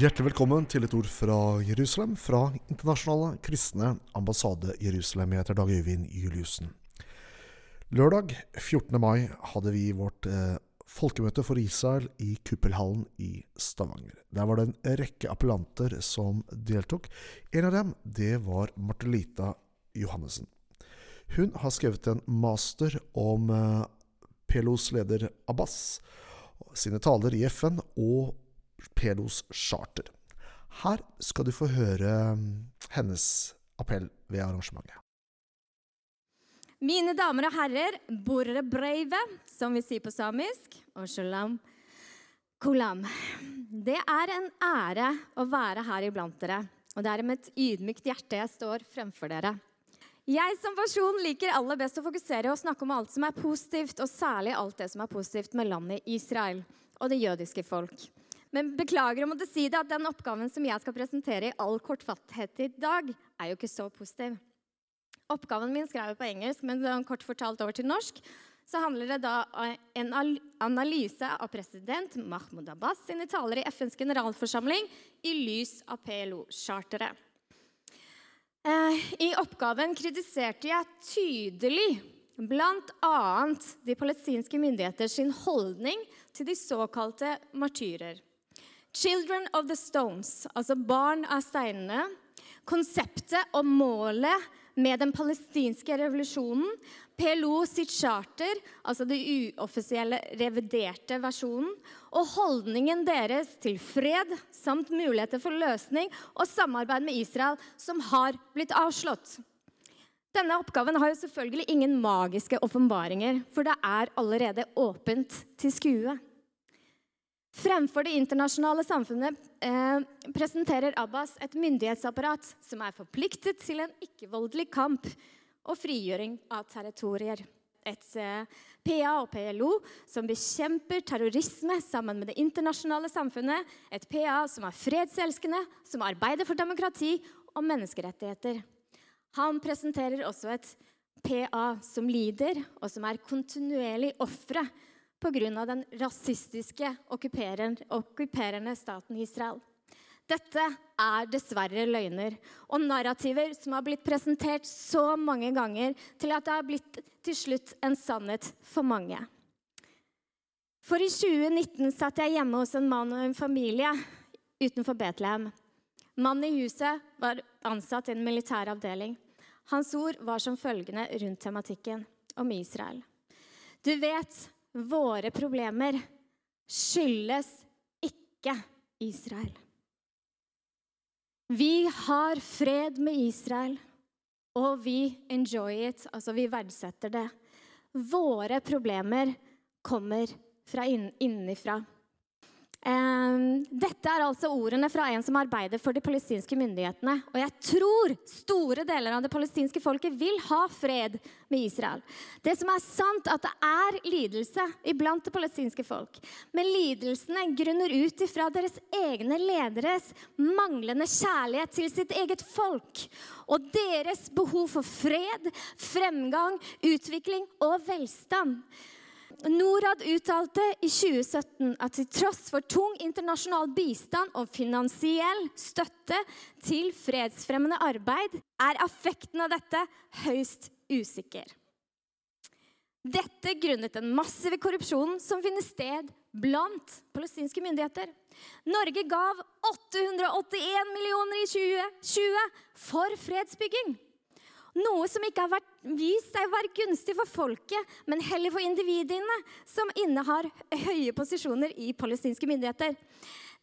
Hjertelig velkommen til et ord fra Jerusalem, fra Internasjonale kristne ambassade Jerusalem. Jeg heter Dag Øyvind Juliussen. Lørdag 14. mai hadde vi vårt eh, folkemøte for Israel i Kuppelhallen i Stavanger. Der var det en rekke appellanter som deltok. En av dem det var Martelita Johannessen. Hun har skrevet en master om eh, PLOs leder Abbas, sine taler i FN og PLOs charter. Her skal du få høre mm, hennes appell ved arrangementet. Mine damer og herrer, borere breive, som vi sier på samisk, og shalom kolam. Det er en ære å være her iblant dere, og det er med et ydmykt hjerte jeg står fremfor dere. Jeg som person liker aller best å fokusere og snakke om alt som er positivt, og særlig alt det som er positivt med landet Israel og det jødiske folk. Men beklager å måtte si det at den oppgaven som jeg skal presentere i all kortfattighet i dag, er jo ikke så positiv. Oppgaven min skrev jeg på engelsk, men sånn kort fortalt over til norsk, så handler det da om en analyse av president Mahmoud Abbas sine taler i FNs generalforsamling i lys av PLO-charteret. Eh, I oppgaven kritiserte jeg tydelig bl.a. de palestinske myndigheters holdning til de såkalte martyrer. Children of the Stones, altså barn av steinene. Konseptet og målet med den palestinske revolusjonen. PLO sitt charter, altså det uoffisielle reviderte versjonen. Og holdningen deres til fred samt muligheter for løsning og samarbeid med Israel, som har blitt avslått. Denne oppgaven har jo selvfølgelig ingen magiske åpenbaringer, for det er allerede åpent til skue. Fremfor det internasjonale samfunnet eh, presenterer Abbas et myndighetsapparat som er forpliktet til en ikke-voldelig kamp og frigjøring av territorier. Et eh, PA og PLO som bekjemper terrorisme sammen med det internasjonale samfunnet. Et PA som er fredselskende, som arbeider for demokrati og menneskerettigheter. Han presenterer også et PA som lider, og som er kontinuerlig ofre pga. den rasistiske okkuperende staten Israel. Dette er dessverre løgner og narrativer som har blitt presentert så mange ganger til at det har blitt til slutt en sannhet for mange. For i 2019 satt jeg hjemme hos en mann og en familie utenfor Betlehem. Mannen i huset var ansatt i en militær avdeling. Hans ord var som følgende rundt tematikken om Israel. Du vet, våre problemer skyldes ikke Israel. Vi har fred med Israel, og vi enjoy it, altså vi verdsetter det. Våre problemer kommer fra innenfra. Dette er altså ordene fra en som arbeider for de palestinske myndighetene. Og jeg tror store deler av det palestinske folket vil ha fred med Israel. Det som er sant, at det er lidelse iblant det palestinske folk. Men lidelsene grunner ut ifra deres egne lederes manglende kjærlighet til sitt eget folk. Og deres behov for fred, fremgang, utvikling og velstand. Norad uttalte i 2017 at til tross for tung internasjonal bistand og finansiell støtte til fredsfremmende arbeid, er effekten av dette høyst usikker. Dette grunnet den massive korrupsjonen som finner sted blant palestinske myndigheter. Norge gav 881 millioner i 2020 for fredsbygging. Noe som ikke har vært, vist seg å være gunstig for folket, men heller for individene som innehar høye posisjoner i palestinske myndigheter.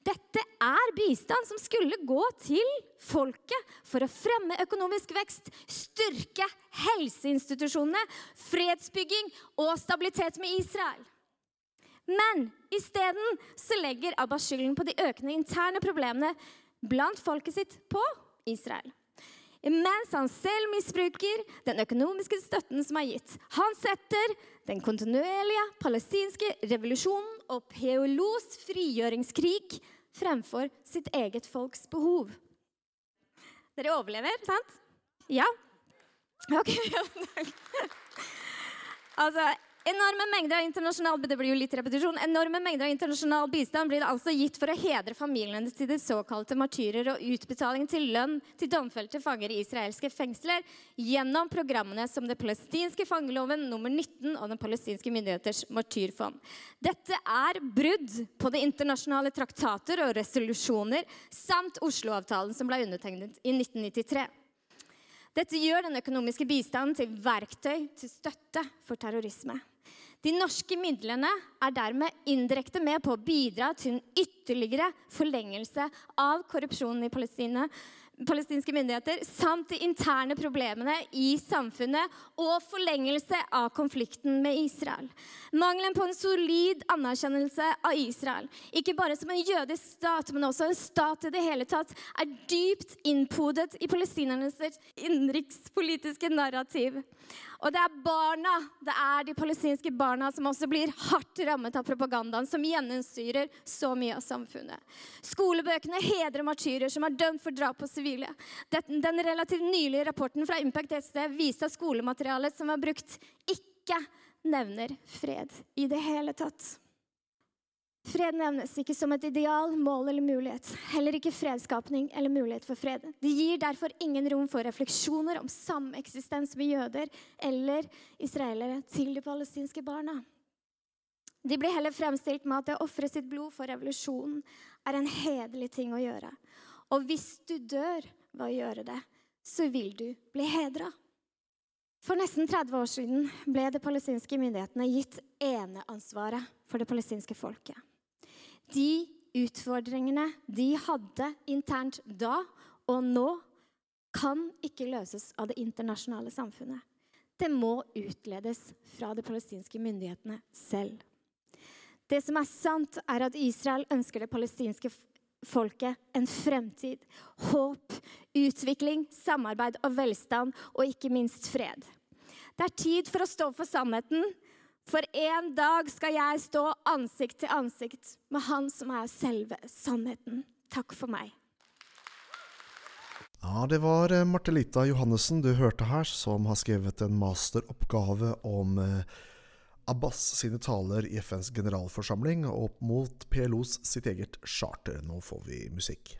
Dette er bistand som skulle gå til folket for å fremme økonomisk vekst, styrke helseinstitusjonene, fredsbygging og stabilitet med Israel. Men isteden legger Abbas skylden på de økende interne problemene blant folket sitt på Israel mens han selv misbruker den økonomiske støtten som er gitt. Han setter den kontinuerlige palestinske revolusjonen og PLOs frigjøringskrig fremfor sitt eget folks behov. Dere overlever, sant? Ja? Ok. altså, Enorme mengder av internasjonal det blir jo litt repetisjon, enorme mengder av internasjonal bistand blir altså gitt for å hedre familiene til de såkalte martyrer og utbetaling til lønn til domfelte fanger i israelske fengsler gjennom programmene som det palestinske fangeloven nummer 19 og den palestinske myndigheters martyrfond. Dette er brudd på de internasjonale traktater og resolusjoner samt Oslo-avtalen som ble undertegnet i 1993. Dette gjør den økonomiske bistanden til verktøy til støtte for terrorisme. De norske midlene er dermed indirekte med på å bidra til en ytterligere forlengelse av korrupsjonen i Palestina palestinske myndigheter samt de interne problemene i samfunnet og forlengelse av konflikten med Israel. Mangelen på en solid anerkjennelse av Israel, ikke bare som en jødisk stat, men også en stat i det hele tatt, er dypt innpodet i palestinernes innenrikspolitiske narrativ. Og det er barna, det er de palestinske barna som også blir hardt rammet av propagandaen som gjennomsyrer så mye av samfunnet. Skolebøkene hedrer martyrer som er dømt for drap på sivile. Den relativt nylige rapporten fra Impact SD viste at skolematerialet som er brukt, ikke nevner fred i det hele tatt. Fred nevnes ikke som et ideal, mål eller mulighet. Heller ikke fredskapning eller mulighet for fred. Det gir derfor ingen rom for refleksjoner om sameksistens med jøder eller israelere til de palestinske barna. De blir heller fremstilt med at det å ofre sitt blod for revolusjonen er en hederlig ting å gjøre. Og hvis du dør ved å gjøre det, så vil du bli hedra. For nesten 30 år siden ble de palestinske myndighetene gitt eneansvaret for det palestinske folket. De utfordringene de hadde internt da og nå, kan ikke løses av det internasjonale samfunnet. Det må utledes fra de palestinske myndighetene selv. Det som er sant, er at Israel ønsker det palestinske folket en fremtid, håp, utvikling, samarbeid og velstand, og ikke minst fred. Det er tid for å stå for sannheten, for en dag skal jeg stå ansikt til ansikt med Han som er selve sannheten. Takk for meg. Ja, det var eh, Martelita Johannessen du hørte her, som har skrevet en masteroppgave om eh, Abbas sine taler i FNs generalforsamling opp mot PLOs sitt eget charter. Nå får vi musikk.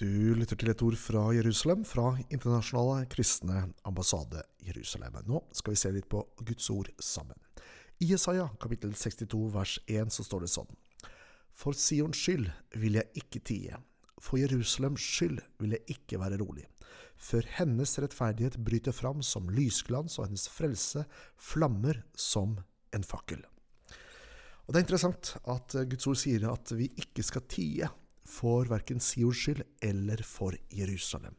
Du lytter til et ord fra Jerusalem, fra Internasjonale kristne ambassade Jerusalem. Nå skal vi se litt på Guds ord sammen. I Jesaja kapittel 62 vers 1 så står det sånn. For Sions skyld vil jeg ikke tie, for Jerusalems skyld vil jeg ikke være rolig, før hennes rettferdighet bryter fram som lysglans og hennes frelse flammer som en fakkel. Og Det er interessant at Guds ord sier at vi ikke skal tie for verken Sions skyld eller for Jerusalem.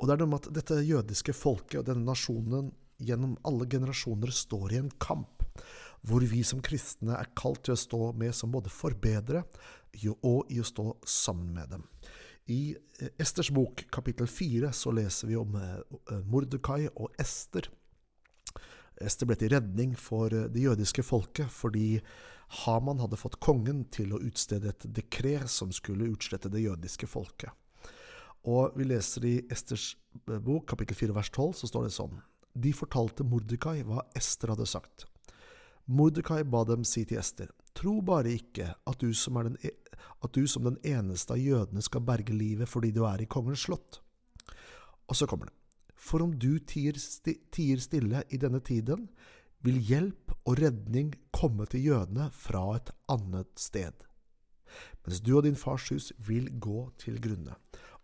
Og det er noe med at dette jødiske folket og denne nasjonen gjennom alle generasjoner står i en kamp, hvor vi som kristne er kalt til å stå med som både forbedre og i å stå sammen med dem. I eh, Esters bok kapittel fire så leser vi om eh, Mordekai og Ester. Ester ble til redning for det jødiske folket fordi Haman hadde fått kongen til å utstede et dekret som skulle utslette det jødiske folket. Og vi leser i Esters bok, kapittel 4, vers 12, så står det sånn. De fortalte Mordekai hva Ester hadde sagt. Mordekai ba dem si til Ester, tro bare ikke at du, den, e, at du som den eneste av jødene skal berge livet fordi du er i kongens slott. Og så kommer det. For om du tier, sti, tier stille i denne tiden, vil hjelp og redning komme til jødene fra et annet sted. Mens du og din fars hus vil gå til grunne.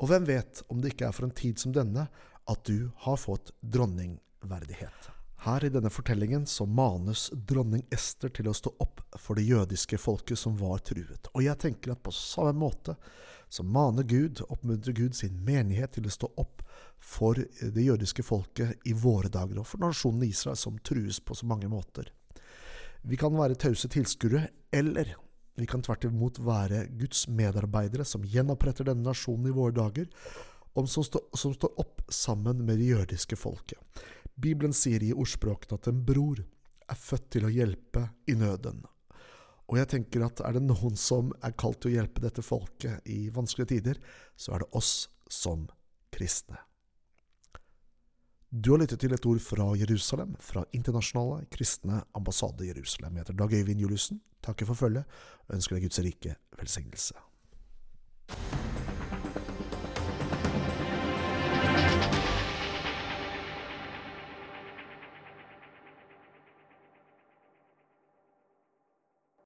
Og hvem vet om det ikke er for en tid som denne at du har fått dronningverdighet. Her i denne fortellingen så manes dronning Ester til å stå opp for det jødiske folket som var truet. Og jeg tenker at på samme måte så maner Gud, oppmuntrer Gud sin menighet til å stå opp for det jødiske folket i våre dager, og for nasjonen Israel som trues på så mange måter. Vi kan være tause tilskuere, eller vi kan tvert imot være Guds medarbeidere som gjenoppretter denne nasjonen i våre dager, og som, stå, som står opp sammen med det jødiske folket. Bibelen sier i ordspråkene at en bror er født til å hjelpe i nøden. Og jeg tenker at er det noen som er kalt til å hjelpe dette folket i vanskelige tider, så er det oss som kristne. Du har lyttet til et ord fra Jerusalem, fra Internasjonale kristne ambassade Jerusalem. Jeg heter Dag Øyvind Juliussen, takker for følget og ønsker deg Guds rike velsignelse.